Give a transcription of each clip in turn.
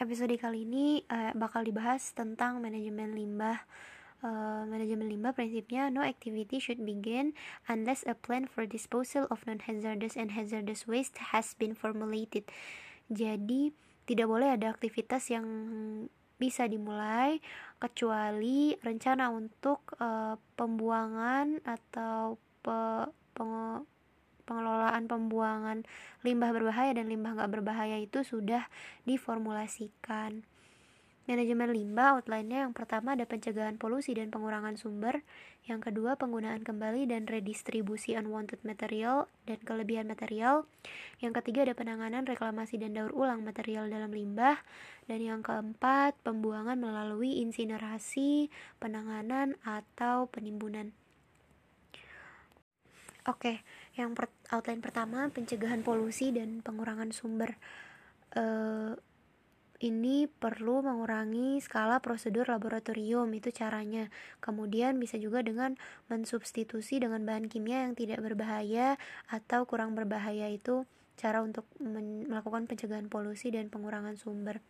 episode kali ini uh, bakal dibahas tentang manajemen limbah. Uh, manajemen limbah prinsipnya no activity should begin unless a plan for disposal of non-hazardous and hazardous waste has been formulated. Jadi tidak boleh ada aktivitas yang bisa dimulai kecuali rencana untuk uh, pembuangan atau pe, pengelolaan pembuangan limbah berbahaya dan limbah nggak berbahaya itu sudah diformulasikan. Manajemen limbah outline-nya yang pertama ada pencegahan polusi dan pengurangan sumber, yang kedua penggunaan kembali dan redistribusi unwanted material dan kelebihan material, yang ketiga ada penanganan reklamasi dan daur ulang material dalam limbah, dan yang keempat pembuangan melalui insinerasi, penanganan atau penimbunan. Oke, yang per outline pertama pencegahan polusi dan pengurangan sumber. Uh, ini perlu mengurangi skala prosedur laboratorium itu caranya. Kemudian bisa juga dengan mensubstitusi dengan bahan kimia yang tidak berbahaya atau kurang berbahaya itu cara untuk melakukan pencegahan polusi dan pengurangan sumber.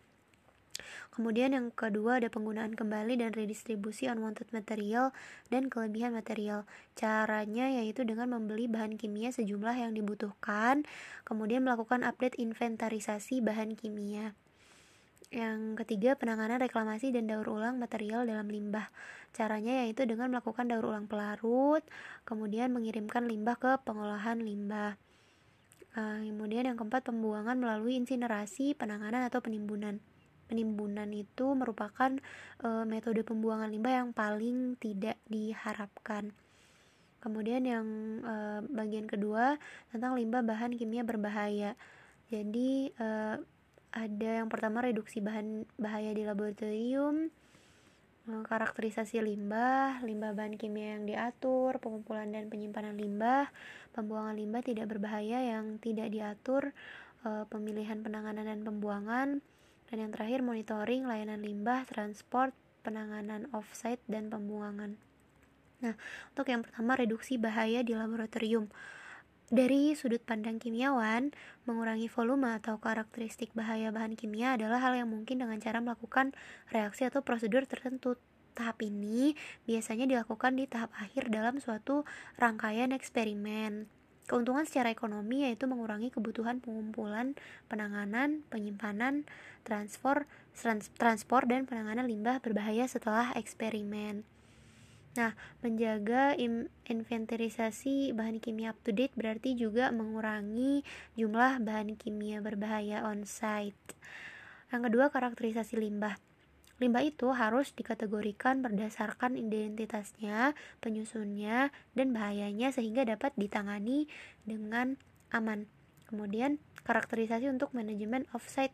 Kemudian yang kedua ada penggunaan kembali dan redistribusi unwanted material dan kelebihan material. Caranya yaitu dengan membeli bahan kimia sejumlah yang dibutuhkan, kemudian melakukan update inventarisasi bahan kimia. Yang ketiga, penanganan reklamasi dan daur ulang material dalam limbah. Caranya yaitu dengan melakukan daur ulang pelarut, kemudian mengirimkan limbah ke pengolahan limbah. Uh, kemudian yang keempat, pembuangan melalui insinerasi, penanganan atau penimbunan penimbunan itu merupakan e, metode pembuangan limbah yang paling tidak diharapkan. Kemudian yang e, bagian kedua tentang limbah bahan kimia berbahaya. Jadi e, ada yang pertama reduksi bahan bahaya di laboratorium, karakterisasi limbah, limbah bahan kimia yang diatur, pengumpulan dan penyimpanan limbah, pembuangan limbah tidak berbahaya yang tidak diatur, pemilihan penanganan dan pembuangan, dan yang terakhir, monitoring layanan limbah, transport, penanganan offsite, dan pembuangan. Nah, untuk yang pertama, reduksi bahaya di laboratorium. Dari sudut pandang kimiawan, mengurangi volume atau karakteristik bahaya bahan kimia adalah hal yang mungkin dengan cara melakukan reaksi atau prosedur tertentu. Tahap ini biasanya dilakukan di tahap akhir dalam suatu rangkaian eksperimen. Keuntungan secara ekonomi yaitu mengurangi kebutuhan pengumpulan, penanganan, penyimpanan, transfer, trans transport dan penanganan limbah berbahaya setelah eksperimen. Nah, menjaga inventarisasi bahan kimia up to date berarti juga mengurangi jumlah bahan kimia berbahaya on site. Yang kedua, karakterisasi limbah. Limbah itu harus dikategorikan berdasarkan identitasnya, penyusunnya, dan bahayanya sehingga dapat ditangani dengan aman. Kemudian, karakterisasi untuk manajemen offsite.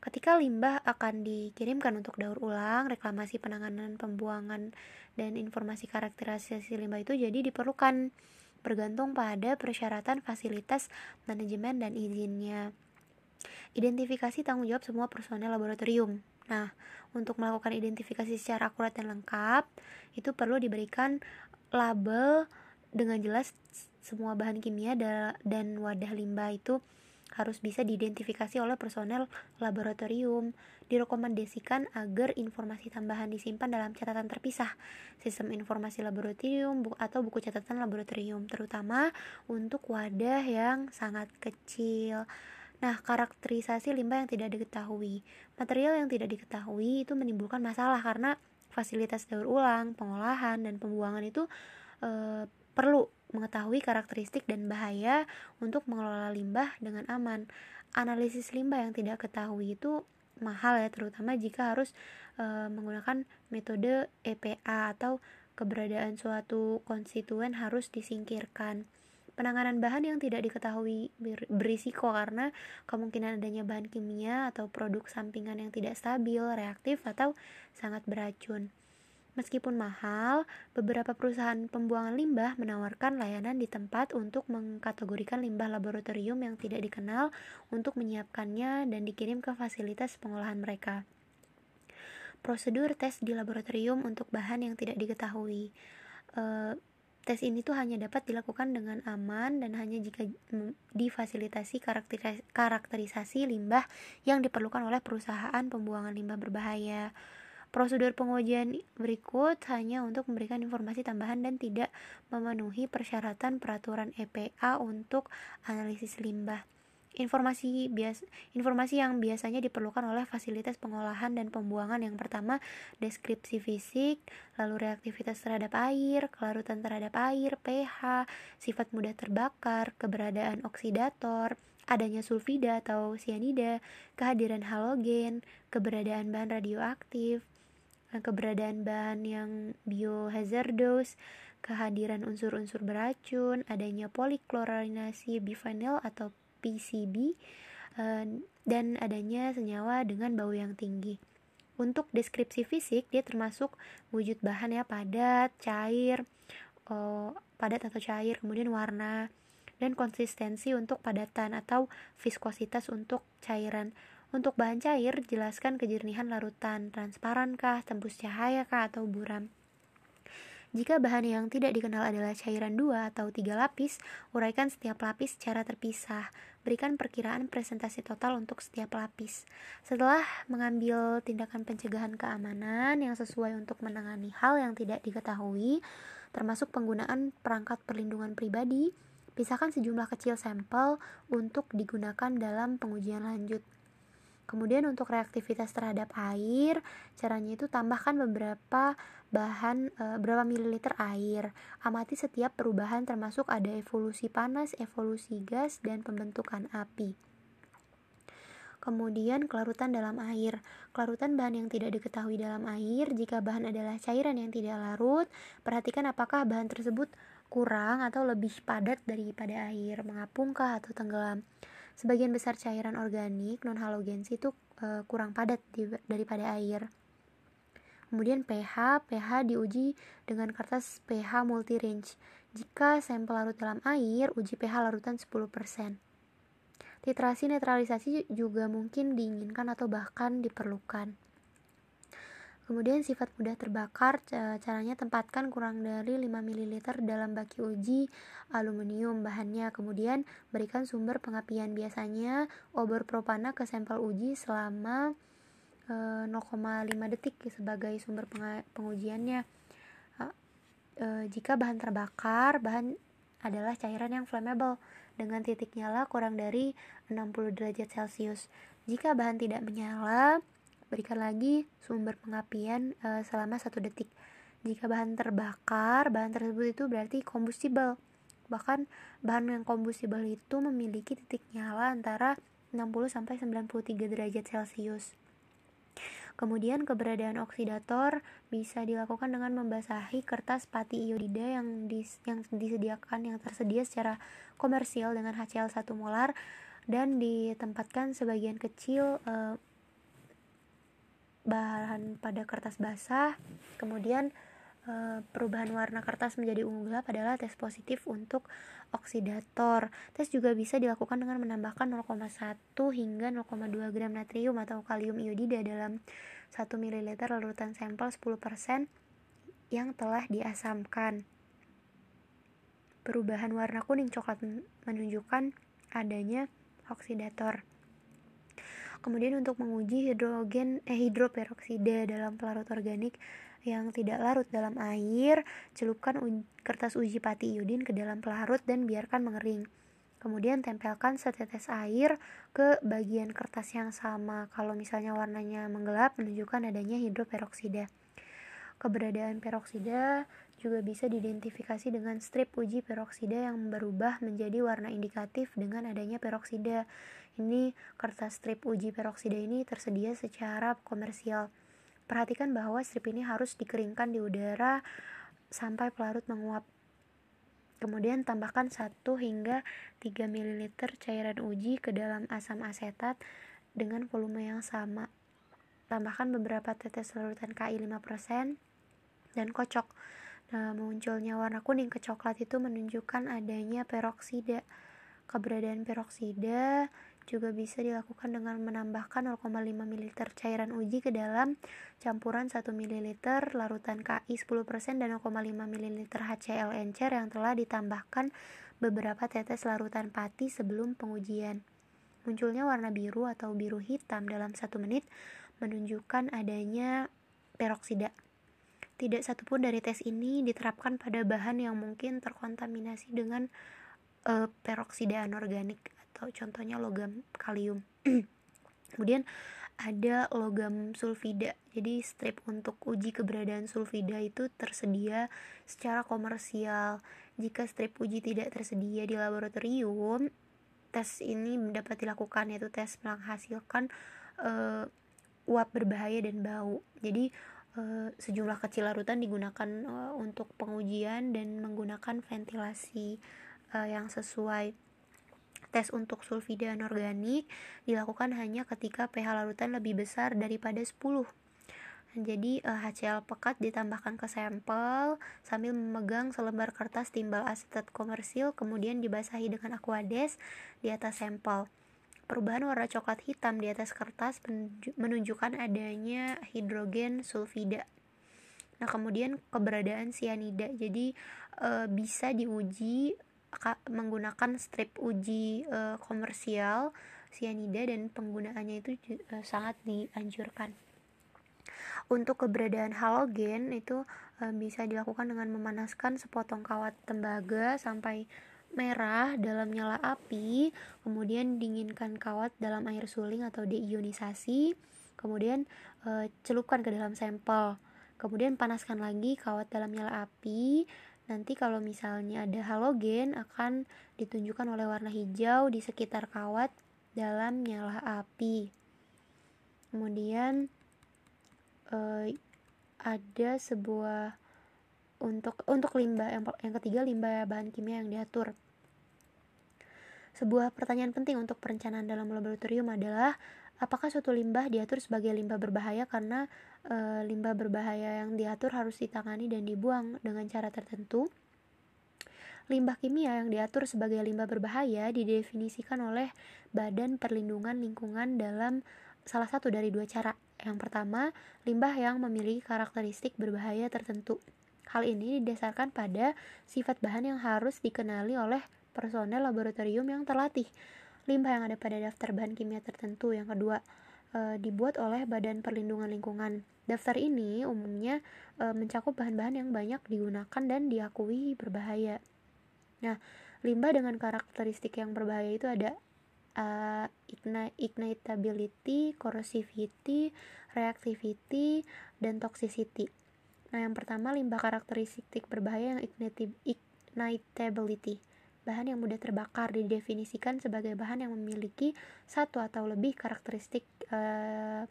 Ketika limbah akan dikirimkan untuk daur ulang, reklamasi penanganan pembuangan, dan informasi karakterisasi limbah itu jadi diperlukan bergantung pada persyaratan fasilitas manajemen dan izinnya. Identifikasi tanggung jawab semua personel laboratorium. Nah, untuk melakukan identifikasi secara akurat dan lengkap, itu perlu diberikan label dengan jelas semua bahan kimia dan wadah limbah itu harus bisa diidentifikasi oleh personel laboratorium. Direkomendasikan agar informasi tambahan disimpan dalam catatan terpisah, sistem informasi laboratorium atau buku catatan laboratorium, terutama untuk wadah yang sangat kecil. Nah, karakterisasi limbah yang tidak diketahui. Material yang tidak diketahui itu menimbulkan masalah karena fasilitas daur ulang, pengolahan, dan pembuangan itu e, perlu mengetahui karakteristik dan bahaya untuk mengelola limbah dengan aman. Analisis limbah yang tidak ketahui itu mahal ya, terutama jika harus e, menggunakan metode EPA atau keberadaan suatu konstituen harus disingkirkan. Penanganan bahan yang tidak diketahui berisiko karena kemungkinan adanya bahan kimia atau produk sampingan yang tidak stabil, reaktif, atau sangat beracun. Meskipun mahal, beberapa perusahaan pembuangan limbah menawarkan layanan di tempat untuk mengkategorikan limbah laboratorium yang tidak dikenal untuk menyiapkannya dan dikirim ke fasilitas pengolahan mereka. Prosedur tes di laboratorium untuk bahan yang tidak diketahui. E, Tes ini tuh hanya dapat dilakukan dengan aman dan hanya jika difasilitasi karakterisasi limbah yang diperlukan oleh perusahaan pembuangan limbah berbahaya. Prosedur pengujian berikut hanya untuk memberikan informasi tambahan dan tidak memenuhi persyaratan peraturan EPA untuk analisis limbah. Informasi bias informasi yang biasanya diperlukan oleh fasilitas pengolahan dan pembuangan. Yang pertama deskripsi fisik, lalu reaktivitas terhadap air, kelarutan terhadap air, pH, sifat mudah terbakar, keberadaan oksidator, adanya sulfida atau sianida, kehadiran halogen, keberadaan bahan radioaktif, keberadaan bahan yang biohazardous, kehadiran unsur-unsur beracun, adanya poliklorinasi bifenil atau PCB eh, dan adanya senyawa dengan bau yang tinggi. Untuk deskripsi fisik dia termasuk wujud bahan ya padat, cair, uh, padat atau cair, kemudian warna dan konsistensi untuk padatan atau viskositas untuk cairan. Untuk bahan cair, jelaskan kejernihan larutan, transparankah, tembus cahaya kah, atau buram. Jika bahan yang tidak dikenal adalah cairan dua atau tiga lapis, uraikan setiap lapis secara terpisah. Berikan perkiraan presentasi total untuk setiap lapis. Setelah mengambil tindakan pencegahan keamanan yang sesuai untuk menangani hal yang tidak diketahui, termasuk penggunaan perangkat perlindungan pribadi, pisahkan sejumlah kecil sampel untuk digunakan dalam pengujian lanjut. Kemudian untuk reaktivitas terhadap air, caranya itu tambahkan beberapa bahan e, berapa mililiter air. Amati setiap perubahan termasuk ada evolusi panas, evolusi gas dan pembentukan api. Kemudian kelarutan dalam air. Kelarutan bahan yang tidak diketahui dalam air, jika bahan adalah cairan yang tidak larut, perhatikan apakah bahan tersebut kurang atau lebih padat daripada air, mengapungkah atau tenggelam sebagian besar cairan organik non halogensi itu e, kurang padat di, daripada air. Kemudian pH, pH diuji dengan kertas pH multi range. Jika sampel larut dalam air, uji pH larutan 10%. Titrasi netralisasi juga mungkin diinginkan atau bahkan diperlukan. Kemudian sifat mudah terbakar, caranya tempatkan kurang dari 5 ml dalam baki uji aluminium bahannya. Kemudian berikan sumber pengapian biasanya obor propana ke sampel uji selama 0,5 detik sebagai sumber pengujiannya. Jika bahan terbakar, bahan adalah cairan yang flammable dengan titik nyala kurang dari 60 derajat Celcius. Jika bahan tidak menyala, berikan lagi sumber pengapian e, selama satu detik. Jika bahan terbakar bahan tersebut itu berarti kombustibel bahkan bahan yang kombustibel itu memiliki titik nyala antara 60 sampai 93 derajat celcius. Kemudian keberadaan oksidator bisa dilakukan dengan membasahi kertas pati iodida yang dis, yang disediakan yang tersedia secara komersial dengan HCl 1 molar dan ditempatkan sebagian kecil e, bahan pada kertas basah kemudian e, perubahan warna kertas menjadi ungu gelap adalah tes positif untuk oksidator. Tes juga bisa dilakukan dengan menambahkan 0,1 hingga 0,2 gram natrium atau kalium iodida dalam 1 ml larutan sampel 10% yang telah diasamkan. Perubahan warna kuning coklat menunjukkan adanya oksidator Kemudian untuk menguji hidrogen eh, hidroperoksida dalam pelarut organik yang tidak larut dalam air, celupkan kertas uji pati iodin ke dalam pelarut dan biarkan mengering. Kemudian tempelkan setetes air ke bagian kertas yang sama. Kalau misalnya warnanya menggelap menunjukkan adanya hidroperoksida. Keberadaan peroksida juga bisa diidentifikasi dengan strip uji peroksida yang berubah menjadi warna indikatif dengan adanya peroksida. Ini kertas strip uji peroksida ini tersedia secara komersial. Perhatikan bahwa strip ini harus dikeringkan di udara sampai pelarut menguap. Kemudian tambahkan 1 hingga 3 ml cairan uji ke dalam asam asetat dengan volume yang sama. Tambahkan beberapa tetes larutan KI 5% dan kocok. Nah, munculnya warna kuning ke coklat itu menunjukkan adanya peroksida. Keberadaan peroksida juga bisa dilakukan dengan menambahkan 0,5 ml cairan uji ke dalam campuran 1 ml larutan KI 10% dan 0,5 ml HCl encer yang telah ditambahkan beberapa tetes larutan pati sebelum pengujian. Munculnya warna biru atau biru hitam dalam satu menit menunjukkan adanya peroksida. Tidak satupun dari tes ini diterapkan pada bahan yang mungkin terkontaminasi dengan uh, peroksida anorganik atau contohnya logam kalium. Kemudian ada logam sulfida. Jadi strip untuk uji keberadaan sulfida itu tersedia secara komersial. Jika strip uji tidak tersedia di laboratorium tes ini dapat dilakukan yaitu tes menghasilkan uh, uap berbahaya dan bau. Jadi uh, sejumlah kecil larutan digunakan uh, untuk pengujian dan menggunakan ventilasi uh, yang sesuai Tes untuk sulfida anorganik dilakukan hanya ketika pH larutan lebih besar daripada 10. Jadi eh, HCl pekat ditambahkan ke sampel sambil memegang selembar kertas timbal asetat komersil kemudian dibasahi dengan aquades di atas sampel. Perubahan warna coklat hitam di atas kertas menunjukkan adanya hidrogen sulfida. Nah, kemudian keberadaan sianida. Jadi e, bisa diuji menggunakan strip uji uh, komersial sianida dan penggunaannya itu uh, sangat dianjurkan. Untuk keberadaan halogen itu uh, bisa dilakukan dengan memanaskan sepotong kawat tembaga sampai merah dalam nyala api, kemudian dinginkan kawat dalam air suling atau deionisasi, kemudian e, celupkan ke dalam sampel. Kemudian panaskan lagi kawat dalam nyala api, Nanti kalau misalnya ada halogen akan ditunjukkan oleh warna hijau di sekitar kawat dalam nyala api. Kemudian eh, ada sebuah untuk untuk limbah yang yang ketiga limbah bahan kimia yang diatur. Sebuah pertanyaan penting untuk perencanaan dalam laboratorium adalah apakah suatu limbah diatur sebagai limbah berbahaya karena e, limbah berbahaya yang diatur harus ditangani dan dibuang dengan cara tertentu. Limbah kimia yang diatur sebagai limbah berbahaya didefinisikan oleh Badan Perlindungan Lingkungan dalam salah satu dari dua cara. Yang pertama, limbah yang memiliki karakteristik berbahaya tertentu. Hal ini didasarkan pada sifat bahan yang harus dikenali oleh personel laboratorium yang terlatih. Limbah yang ada pada daftar bahan kimia tertentu. Yang kedua, e, dibuat oleh Badan Perlindungan Lingkungan. Daftar ini umumnya e, mencakup bahan-bahan yang banyak digunakan dan diakui berbahaya. Nah, limbah dengan karakteristik yang berbahaya itu ada uh, ignitability, corrosivity, reactivity, dan toxicity. Nah, yang pertama limbah karakteristik berbahaya yang ignitability bahan yang mudah terbakar didefinisikan sebagai bahan yang memiliki satu atau lebih karakteristik uh,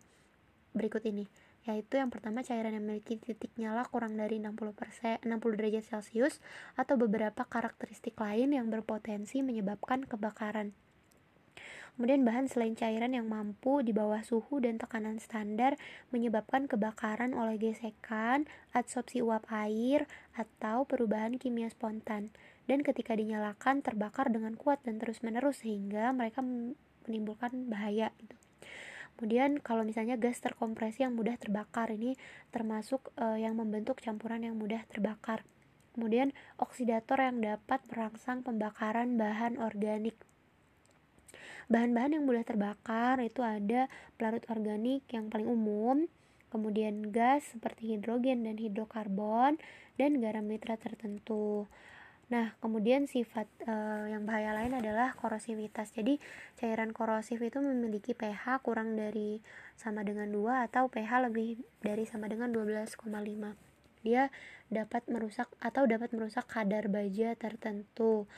berikut ini yaitu yang pertama cairan yang memiliki titik nyala kurang dari 60%, 60 derajat Celcius atau beberapa karakteristik lain yang berpotensi menyebabkan kebakaran. Kemudian bahan selain cairan yang mampu di bawah suhu dan tekanan standar menyebabkan kebakaran oleh gesekan, adsorpsi uap air, atau perubahan kimia spontan dan ketika dinyalakan terbakar dengan kuat dan terus-menerus sehingga mereka menimbulkan bahaya gitu. Kemudian kalau misalnya gas terkompresi yang mudah terbakar ini termasuk uh, yang membentuk campuran yang mudah terbakar. Kemudian oksidator yang dapat merangsang pembakaran bahan organik. Bahan-bahan yang mudah terbakar itu ada pelarut organik yang paling umum, kemudian gas seperti hidrogen dan hidrokarbon dan garam nitrat tertentu. Nah, kemudian sifat e, yang bahaya lain adalah korosivitas. Jadi, cairan korosif itu memiliki pH kurang dari sama dengan 2 atau pH lebih dari sama dengan 12,5. Dia dapat merusak atau dapat merusak kadar baja tertentu.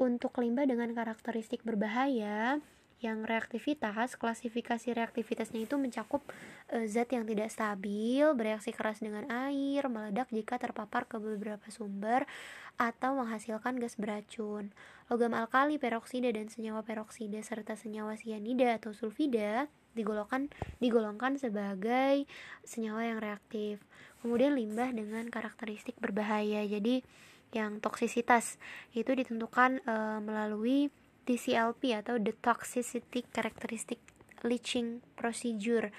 Untuk limbah dengan karakteristik berbahaya, yang reaktivitas, klasifikasi reaktivitasnya itu mencakup e, zat yang tidak stabil, bereaksi keras dengan air, meledak jika terpapar ke beberapa sumber, atau menghasilkan gas beracun. Logam alkali, peroksida, dan senyawa peroksida serta senyawa sianida atau sulfida digolongkan digolongkan sebagai senyawa yang reaktif. Kemudian limbah dengan karakteristik berbahaya. Jadi yang toksisitas itu ditentukan e, melalui TCLP atau the toxicity characteristic leaching procedure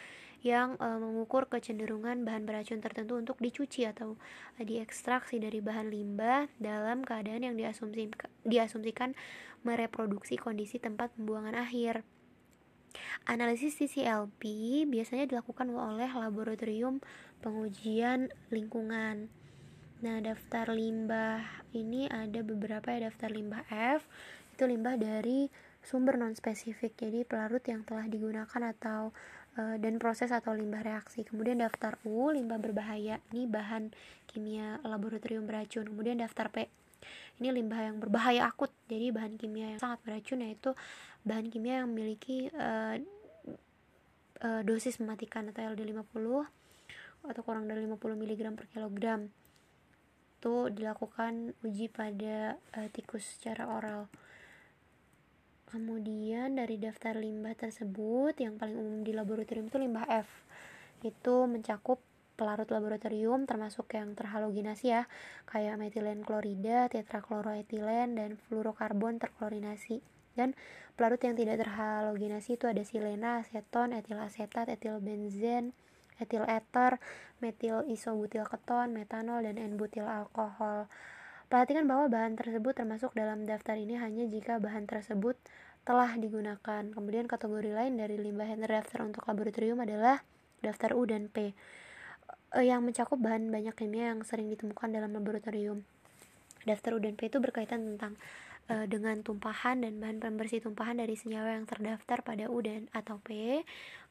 yang e, mengukur kecenderungan bahan beracun tertentu untuk dicuci atau e, diekstraksi dari bahan limbah dalam keadaan yang diasumsi, diasumsikan mereproduksi kondisi tempat pembuangan akhir. Analisis TCLP biasanya dilakukan oleh laboratorium pengujian lingkungan. Nah, daftar limbah ini ada beberapa ya daftar limbah F. Itu limbah dari sumber non spesifik jadi pelarut yang telah digunakan atau e, dan proses atau limbah reaksi. Kemudian daftar U limbah berbahaya. Ini bahan kimia laboratorium beracun. Kemudian daftar P. Ini limbah yang berbahaya akut jadi bahan kimia yang sangat beracun yaitu bahan kimia yang memiliki e, e, dosis mematikan atau LD50 atau kurang dari 50 mg per kilogram itu dilakukan uji pada uh, tikus secara oral Kemudian dari daftar limbah tersebut yang paling umum di laboratorium itu limbah F. Itu mencakup pelarut laboratorium termasuk yang terhalogenasi ya, kayak metilen klorida, tetrakloroetilen dan fluorokarbon terklorinasi. Dan pelarut yang tidak terhalogenasi itu ada silena, aseton, etil asetat, etil benzen, etil eter, metil isobutil keton, metanol dan N-butil alkohol. Perhatikan bahwa bahan tersebut termasuk dalam daftar ini hanya jika bahan tersebut telah digunakan. Kemudian kategori lain dari limbah yang terdaftar untuk laboratorium adalah daftar U dan P eh, yang mencakup bahan banyak kimia yang sering ditemukan dalam laboratorium. Daftar U dan P itu berkaitan tentang uh, dengan tumpahan dan bahan pembersih tumpahan dari senyawa yang terdaftar pada U dan atau P.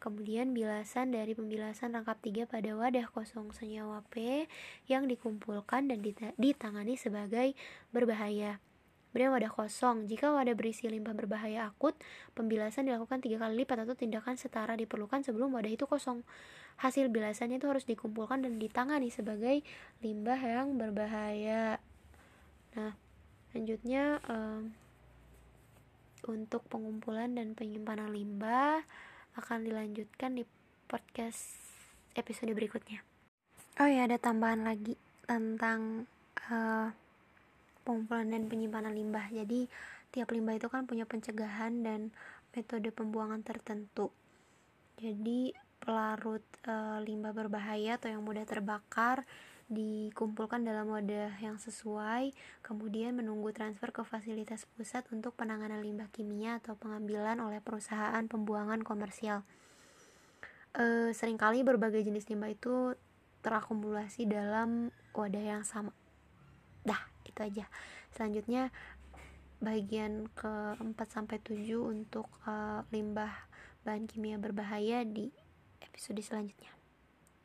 Kemudian bilasan dari pembilasan rangkap 3 pada wadah kosong senyawa P yang dikumpulkan dan ditangani sebagai berbahaya. Kemudian wadah kosong. Jika wadah berisi limbah berbahaya akut, pembilasan dilakukan tiga kali lipat atau tindakan setara diperlukan sebelum wadah itu kosong. Hasil bilasannya itu harus dikumpulkan dan ditangani sebagai limbah yang berbahaya. Nah, selanjutnya um, untuk pengumpulan dan penyimpanan limbah akan dilanjutkan di podcast episode berikutnya. Oh ya, ada tambahan lagi tentang uh, pengumpulan dan penyimpanan limbah. Jadi, tiap limbah itu kan punya pencegahan dan metode pembuangan tertentu. Jadi, pelarut e, limbah berbahaya atau yang mudah terbakar dikumpulkan dalam wadah yang sesuai, kemudian menunggu transfer ke fasilitas pusat untuk penanganan limbah kimia atau pengambilan oleh perusahaan pembuangan komersial. E, sering kali berbagai jenis limbah itu terakumulasi dalam wadah yang sama. Dah, itu aja. Selanjutnya bagian ke-4 sampai 7 untuk uh, limbah bahan kimia berbahaya di episode selanjutnya.